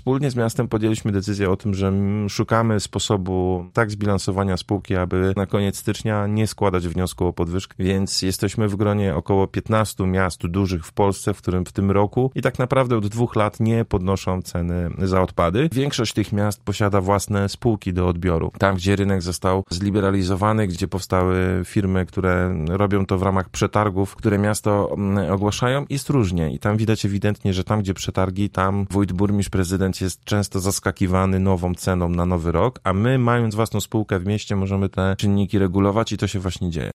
wspólnie z miastem podjęliśmy decyzję o tym, że szukamy sposobu tak zbilansowania spółki, aby na koniec stycznia nie składać wniosku o podwyżkę, więc jesteśmy w gronie około 15 miast dużych w Polsce, w którym w tym roku i tak naprawdę od dwóch lat nie podnoszą ceny za odpady. Większość tych miast posiada własne spółki do odbioru. Tam, gdzie rynek został zliberalizowany, gdzie powstały firmy, które robią to w ramach przetargów, które miasto mm, ogłaszają, jest różnie i tam widać ewidentnie, że tam, gdzie przetargi, tam wójt, burmistrz, prezydent jest często zaskakiwany nową ceną na nowy rok, a my, mając własną spółkę w mieście, możemy te czynniki regulować i to się właśnie dzieje.